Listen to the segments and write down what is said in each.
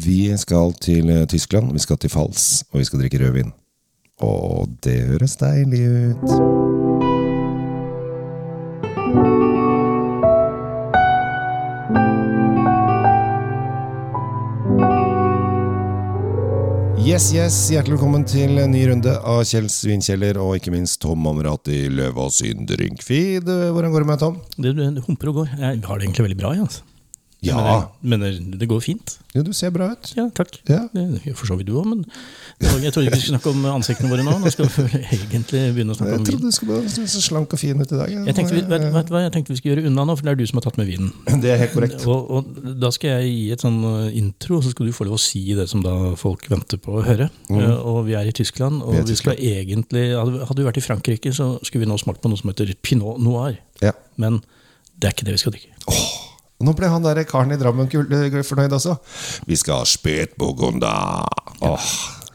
Vi skal til eh, Tyskland, vi skal til Fals, og vi skal drikke rødvin. Og det høres deilig ut. Yes, yes, Hjertelig velkommen til en ny runde av Kjells vinkjeller, og ikke minst Tom Amrati Løvaas Yndrinkfeed. Hvordan går det med Tom? Det, det, humper og går. Jeg har det egentlig veldig bra. Altså. Ja, Men, det, går fint. ja du ser bra ut. Ja, takk. Ja. Det for så vidt du òg, men jeg trodde ikke vi skulle snakke om ansiktene våre nå. Nå skal vi egentlig begynne å snakke Jeg om trodde vin. du skulle være så slank og fin ut i dag. Jeg tenkte, vi, vet, vet hva jeg tenkte vi skulle gjøre unna nå, for det er du som har tatt med vinen. Det er helt korrekt. Og, og Da skal jeg gi et sånn uh, intro, så skal du få lov å si det som da folk venter på å høre. Mm. og Vi er i Tyskland, og. Vi vi skal egentlig Hadde vi vært i Frankrike, så skulle vi nå smakt på noe som heter pinot noir. Ja. Men det er ikke det vi skal drikke. Og Nå ble han der karen i Drammen kul- eh, fornøyd også. Vi skal ha spetburgunder. Åh,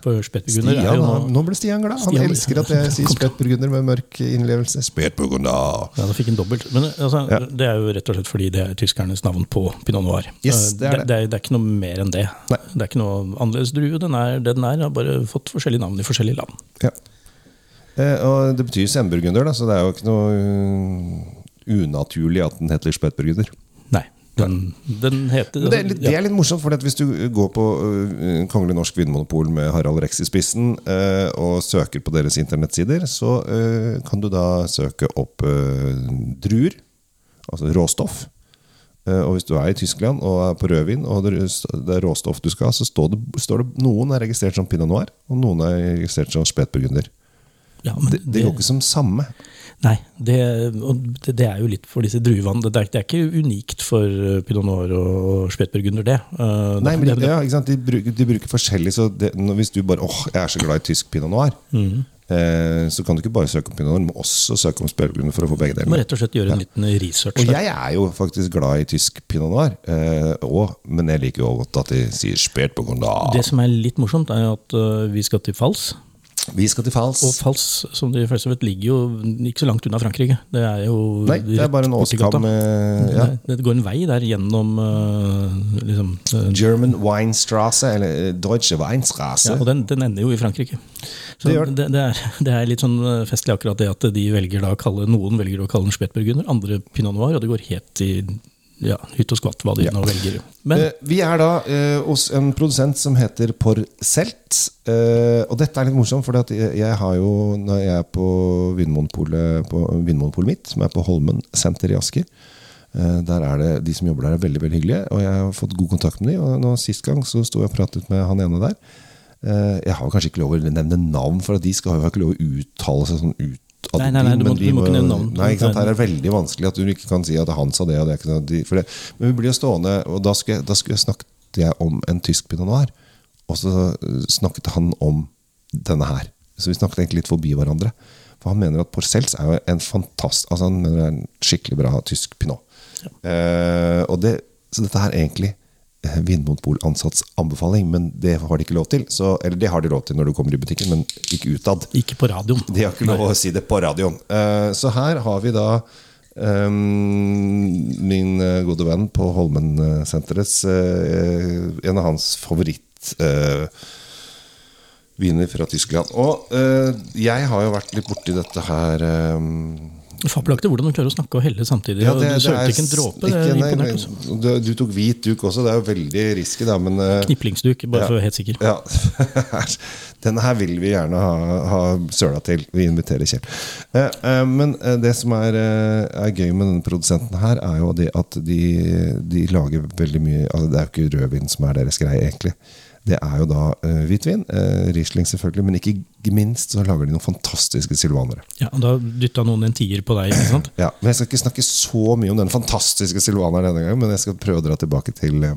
Stian, jo nå ble Stian glad. Han Stian- elsker at jeg sier spetburgunder med mørk innlevelse. Spetburgunder. Ja, da fikk han dobbelt. Men altså, Ja. det er jo rett og slett fordi det er tyskernes navn på pinot noir. Yes, Eh, det er det. Det, er, det er ikke noe mer enn det. Nei. Det er ikke noe annerledes drue. Den er det den er, har bare fått forskjellige navn i forskjellige land. Ja. Eh, og det betyr semburgunder, da, så det er jo ikke noe uh, unaturlig at den heter spetburgunder. Den, den heter Det er, litt, det er litt morsomt, for hvis du går på uh, Kongelig Norsk Vinmonopol med Harald Rex i spissen uh, og søker på deres internettsider, så uh, kan du da søke opp druer, altså råstoff. Og hvis du er i Tyskland og er på rødvin, og det er råstoff du skal ha, så står det, står det noen er registrert som pinot noir, og noen er registrert som spetburgunder. Ja, Det, det går ikke som samme. Nei, det, det, det er jo litt for disse druene. Det, er- det er ikke unikt for eh, pinot noir og spetburgunder, det. Eh, Nei, men det- de, ja? De, bruker, de bruker forskjellig, så det, hvis du bare åh, jeg er så glad i tysk pinot noir, eh, så kan du ikke bare søke om pinot noir, du må også søke om spetburgunder for å få begge deler. Du må rett og slett gjøre en liten research. Og der. jeg er jo faktisk glad i tysk pinot noir, eh, også, men jeg liker jo godt at de sier spetburgunder. Det som er litt morsomt, er at eh, vi skal til Fals. Vi skal til Fals. Og Fals, som de fleste vet, ligger jo ikke så langt unna Frankrike. Det er jo Nei, det er bare en åskam ja. Det, går en vei der gjennom øh, liksom, øh, German Weinstrasse, eller eh, Deutsche Weinstrasse. ja, Og den, den ender jo i Frankrike. Så Det det, det, er, det er litt sånn festlig akkurat det at de velger da å kalle, noen velger å kalle den spetburgunder, andre pinot noir, og det går helt i ja, hytt og skvatt hva de Ja. nå velger. Men Eh, vi er da eh, hos en produsent som heter Porcelt. Eh, og dette er litt morsomt, for jeg, jeg har jo, når jeg er på Vinmonopolet på Vinmonopolet mitt, som er på Holmen senter i Asker eh, der er det, De som jobber der, er veldig veldig hyggelige, og jeg har fått god kontakt med dem. Og nå Sist gang så sto jeg og pratet med han ene der. Eh, jeg har kanskje ikke lov å nevne navn, for de skal jo ikke lov å uttale seg sånn ut. Av Nei, nei, nei, du må- du må ikke nevne navn. Nei, ikke sant? Her er det veldig vanskelig at du ikke kan si at han sa det og det. ikke? De- For det men vi blir jo stående, og da skulle, jeg, da skulle jeg snakket jeg om en tysk pinot noir. Og så snakket han om denne her. Så vi snakket egentlig litt forbi hverandre. For han mener at Porcels er jo en fantast, altså han mener det er en skikkelig bra tysk pinot. Eh, og det, så dette her er egentlig eh, Vinmonopol-ansatts anbefaling, men det har de ikke lov til. Så, eller det har de lov til når du kommer i butikken, men ikke utad. ikke på radioen. De har ikke lov å si det på radioen. Eh, så her har vi da eh, min eh, gode venn på Holmen-senterets En av hans favorittviner fra Tyskland. Og jeg har jo vært litt borti dette her eh, Fabelaktig hvordan du klarer å snakke og helle samtidig. ja, og du sølte ikke en dråpe. Ikke- nei. Altså. du, du tok hvit duk også, det er jo veldig risky, da, men eh, Kniplingsduk, bare Ja. for å være helt sikker. Ja, Denne her vil vi gjerne ha, ha søla til. Vi inviterer Kjell. Eh, eh, men det som er, er gøy med denne produsenten her, er jo det at de, de lager veldig mye altså Det er jo ikke rødvin som er deres greie, egentlig. Det er jo da eh, hvitvin. eh, Riesling, selvfølgelig. Men ikke minst så lager de noen fantastiske silvanere. Ja, og Da dytta noen en tier på deg. ikke sant? Ja, men Jeg skal ikke snakke så mye om den fantastiske silvaneren denne gangen, men jeg skal prøve å dra tilbake til eh,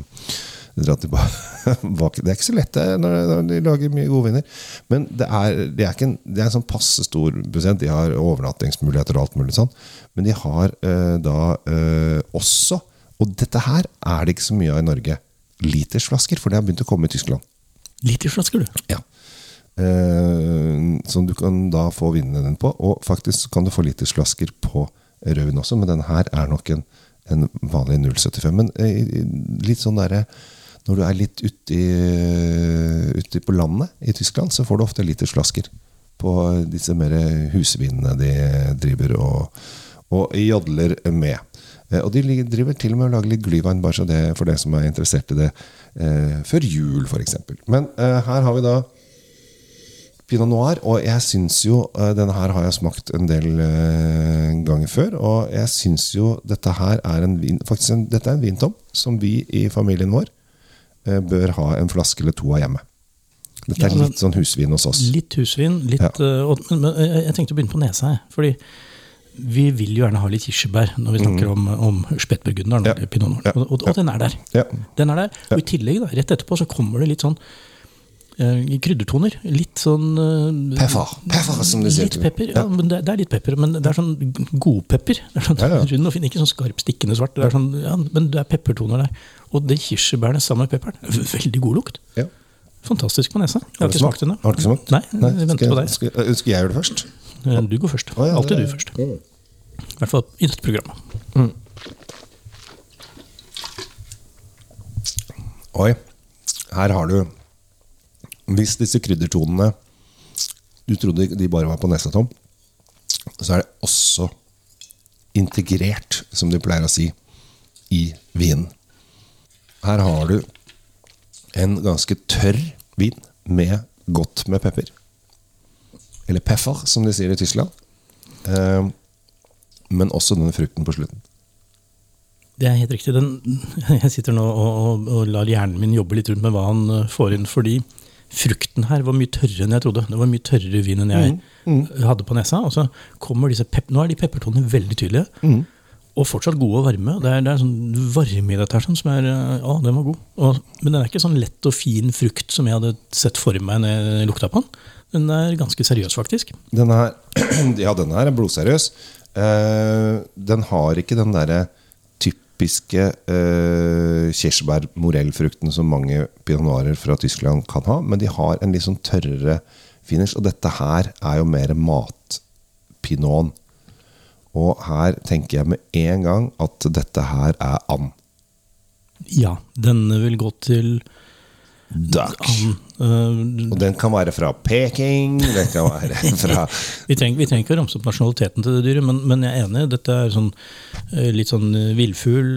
dra tilbake. Det er ikke så lett det, når, de lager mye gode viner. Men det er, det er, en, det er en sånn passe stor prosent. De har overnattingsmuligheter og alt mulig sånn. Men de har eh, da eh, også, og dette her er det ikke så mye av i Norge, litersflasker, for det har begynt å komme i Tyskland. Literflasker, du. Ja. Eh, som du kan da få vinene dine på. Og faktisk kan du få litersflasker på rødvin også, men denne her er nok en, en vanlig 0,75. Men eh, litt sånn derre når du er litt ute, uti på landet i Tyskland, så får du ofte litersflasker på disse mer husvinene de driver og, og jodler med. Eh, Og de driver til og med og lager litt glyvann, bare så det for det som er interessert i det, eh, før jul f.eks. Men eh, her har vi da Pinot Noir, og jeg syns jo Denne her har jeg smakt en del ganger før, og jeg syns jo dette her er en vin Faktisk en, dette er en vintom som vi i familien vår eh, bør ha en flaske eller to av hjemme. Dette er men- litt sånn husvin hos oss. Litt husvin, litt Ja. og, men, jeg tenkte å begynne på nesa. Fordi vi vil jo gjerne ha litt kirsebær når vi snakker om, om Spetburgunderen, Ja. eller Pinot Noir. Ja. Og, og, og den er der. Ja. Den er der. Og i tillegg, da, rett etterpå, så kommer det litt sånn uh, kryddertoner. Litt sånn uh, Pepper. Pepper, som du sier. Litt pepper, ja, men det, det er litt pepper, men det er sånn godpepper. Er sånn Ja, rund og fin, ikke sånn skarp, stikkende svart. Det er sånn, ja, men det er peppertoner der. Og det kirsebærene sammen med pepperen, veldig god lukt. Ja. Fantastisk på nesa. Jeg har Har ikke smakt den ennå. Har du ikke smakt? Nei, jeg venter skal, på deg. Skal, skal jeg gjøre det først? Eh, Du går først. Alltid du først. I hvert fall i dette programmet. Oi, her har du Hvis disse kryddertonene Du trodde de bare var på nesa, Tom, så er det også integrert, som de pleier å si, i vinen. Her har du en ganske tørr vin med godt med pepper. Eller peffer, som de sier i Tyskland. Eh, men også denne frukten på slutten. Det er helt riktig. Den, jeg sitter nå og, og, og lar hjernen min jobbe litt rundt med hva han eh, får inn, fordi frukten her var mye tørrere enn jeg trodde. Det var mye tørrere vin enn jeg hadde på nesa. Og så kommer disse pep Nå er de peppertonene veldig tydelige. Og fortsatt gode og varme. Det er, det er sånn varme i dette her som er eh, Å, den var god. Og, men den er ikke sånn lett og fin frukt som jeg hadde sett for meg når jeg lukta på den. Den er ganske seriøs, faktisk. Den er, ja, den her er blodseriøs. Eh, den har ikke den derre typiske uh, kirsebær-morellfrukten som mange pinot fra Tyskland kan ha, men de har en litt sånn tørrere finish. Og dette her er jo mer matpinoten. Og her tenker jeg med en gang at dette her er and. Ja, den vil gå til Dutch. and. Og den kan være fra Peking, den kan være fra Vi trenger, ikke å ramse opp nasjonaliteten til det dyret, men, men jeg er enig. Dette er sånn, eh, litt sånn eh, villfugl.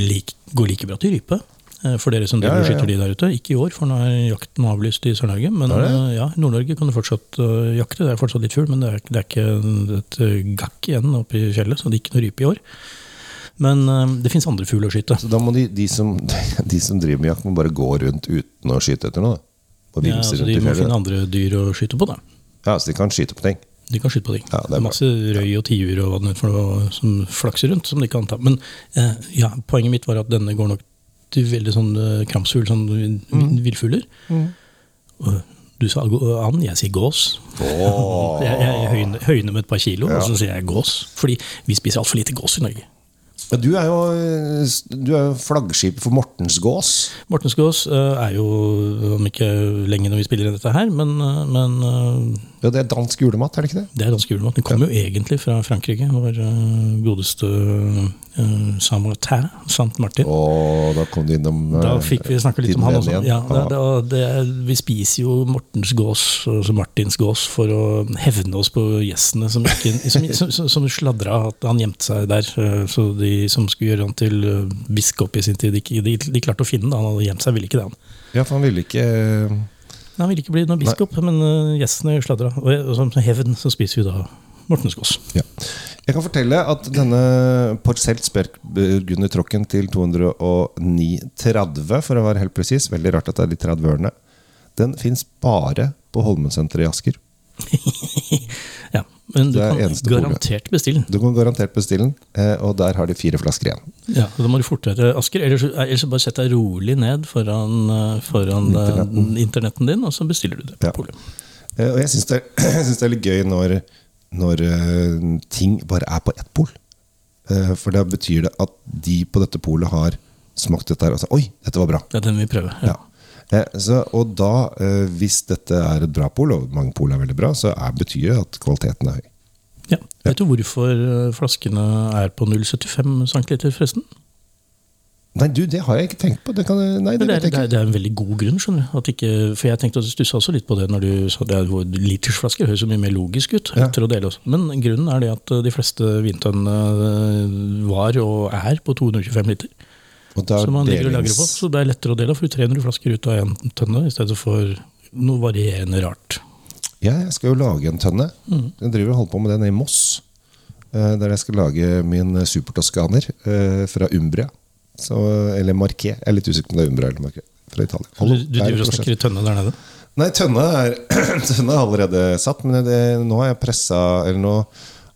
Like, går like bra til rype. eh, For dere som Ja, ja, ja. skyter de der ute. Ikke i år, for nå er jakten avlyst i Sør-Norge. Men eh, ja, i Nord-Norge kan du fortsatt eh, jakte. Det er fortsatt litt fugl, men det er, det er ikke et eh, gakk igjen oppe i fjellet, så det er ikke noe rype i år. Men eh, det fins andre fugler å skyte. Så da må de, de, som, de som driver med jakt, må bare gå rundt uten å skyte etter noe. Ja, altså, de må finne andre dyr å skyte på, da. Ja, så de kan skyte på ting. De kan skyte på ting. Ja, det er masse røy og tiur og hva det er noe som flakser rundt, som de kan ta. Men eh, ja, poenget mitt var at denne går nok til veldig sånn eh, kramsfugl, sånn mm. villfugler. Mm. Du sa and, jeg sier gås. Oh. Jeg, jeg høyner, høyner med et par kilo, Ja. og så sier jeg gås. Fordi vi spiser altfor lite gås i Norge. Ja, du er jo, du er flaggskipet for Mortens gås. Mortens gås eh, er jo, om ikke lenge når vi spiller inn dette her, men, eh, men eh, Ja, det er dansk julemat, er det ikke det? Det er dansk julemat. Den kommer jo egentlig fra Frankrike. Vår uh, godeste uh, Saint-Martin. Saint Martin. Da kom du innom uh, Da fikk vi snakke litt om han også. Ja, det, det, det, vi spiser jo Mortens gås, altså Martins gås, for å hevne oss på gjestene som, ikke, som, som, som, sladra at han gjemte seg der. eh, Så de som skulle gjøre han til eh, biskop i sin tid, de, de, de klarte å finne han. Han hadde gjemt seg, ville ikke det. han. Ja, for han ville ikke Nei, Han ville ikke bli noen biskop, men uh, gjestene sladra. Og og som hevn så spiser vi da Mortenskås. ja. Jeg kan fortelle at denne Porcelt Spergburgunder Tråkken til 209,30, for å være helt presis, veldig rart at det er de 30-ørene, den fins bare på Holmensenteret i Asker. Ja, men du kan garantert garantert bestille den. Du kan garantert bestille den, eh, og der har de fire flasker igjen. Ja, og Da må du fortere, Asker. Ellers, ellers så bare sett deg rolig ned foran, eh, foran eh, Internetten. internetten din, og så bestiller du det på Ja. polet. Eh, Og jeg syns det, det er litt gøy når, når eh, ting bare er på ett pol. Eh, For da betyr det at de på dette polet har smakt dette her og sagt Oi, dette var bra. Er den vi prøver. Ja. Eh, Så, og da, eh, hvis dette er et bra pol, og mange pol er veldig bra, så er, betyr det at kvaliteten er høy. Ja. Vet du hvorfor eh, flaskene er på 0,75 cm, forresten? Nei, du, det har jeg ikke tenkt på. Det kan, nei, det det er, det, er, det en veldig god grunn, skjønner du. At ikke, for jeg tenkte at du stussa også litt på det når du sa det er litersflasker. Høres så mye mer logisk ut. Ja. etter å dele også. Men grunnen er det at de fleste vintønnene eh, var og er på 225 liter. Som man ligger og lagrer på. Så det er lettere å dele. For 300 flasker ut av én tønne i stedet for noe varierende rart. Ja, jeg skal jo lage en tønne. Mm. Jeg driver og holder på med den i Moss. eh, Der jeg skal lage min supertoskaner eh, fra Umbria. Så, eller Marquet. Jeg er litt usikker på om det er Umbria eller Marquet. Fra Italia. Du, du er driver og snakker i tønne der nede? Nei, tønne er, tønne er allerede satt, men det, nå har jeg pressa Eller nå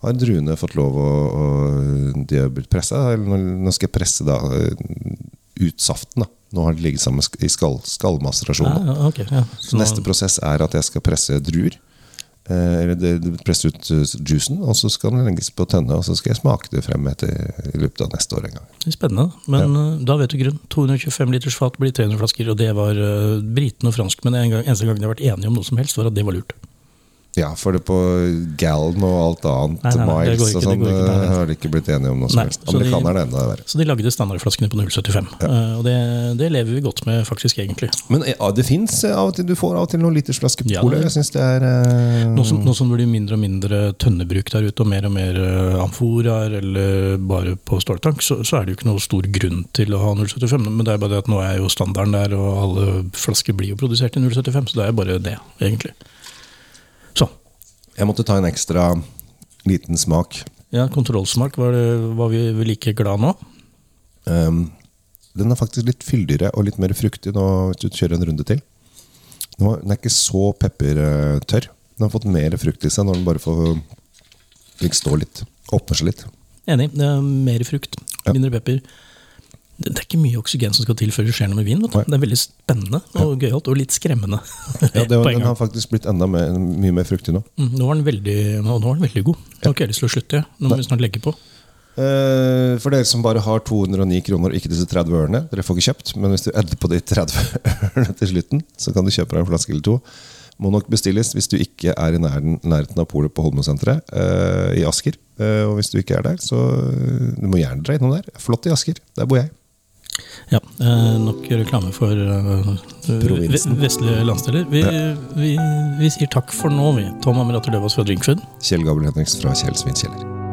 har druene fått lov å, å De har blitt pressa. Eller nå, skal jeg presse da eh, ut saften. da Nå har det ligget sammen i skall, skallmaserasjon. Ja, okay, ja. Så neste prosess er at jeg skal presse druer. Eh, eller presse ut eh, juicen, og så skal den legges på tønne. Og så skal jeg smake det frem etter, i løpet av neste år en gang. Det er Spennende. Men ja. da vet du grunn. 225 liters fat blir 300 flasker, og det var uh, britene og franskmennene en gang, eneste gang de har vært enige om noe som helst, var at det var lurt. Ja, for det på gallon og alt annet, Nei, nei, nei, miles ikke, og sånn, eh, har de ikke blitt enige om noe som helst. Amerikanerne er enda verre. Så de lagde standardflaskene på 0,75. Eh, og det, det lever vi godt med, faktisk, egentlig. Men eh, ja, det fins av og til. Du får av og til noen litersflasker på Ja, polet. Jeg syns det er uh... Nå som, nå som det blir mindre og mindre tønnebruk der ute, og mer og mer uh, amforaer eller bare på ståltank, så, så er det jo ikke noe stor grunn til å ha 0,75. Men det er bare det at nå er jo standarden der, og alle flasker blir jo produsert i 0,75, så det er bare det, egentlig. Jeg måtte ta en ekstra liten smak. Ja, kontrollsmak, var, det, var vi vel like glad nå? Um, den er faktisk litt fyldigere og litt mer fruktig nå hvis du kjører en runde til. Den er ikke så peppertørr. Den har fått mer frukt i seg når den bare får stå litt. Åpner seg litt. Enig. Det er mer frukt, mindre pepper. Det, er ikke mye oksygen som skal til før det skjer noe med vin. Vet du. Det er veldig spennende og gøyalt, og litt skremmende. Ja, det, var- den har faktisk blitt enda mer, mye mer fruktig nå. Mm, nå var den veldig, nå, var den veldig god. Nå har ikke jeg lyst til å slutte. Nå må vi snart legge på. Eh, For dere som bare har 209 kroner og ikke disse 30 ørene, dere får ikke kjøpt, men hvis du edder på de 30 ørene til slutten, så kan du kjøpe deg en flaske eller to. Må nok bestilles hvis du ikke er i nærheten, av polet på Holmensenteret eh, i Asker. Eh, og hvis du ikke er der, så du må gjerne dra innom der. Flott i Asker. Der bor jeg. Ja, eh, Nok reklame for eh, vestlige landsdeler. Vi, vi, vi sier takk for nå, vi. Tom Amirater Løvaas fra Drinkfood. Kjell Gabel Henriksen fra Kjell Svinkjeller.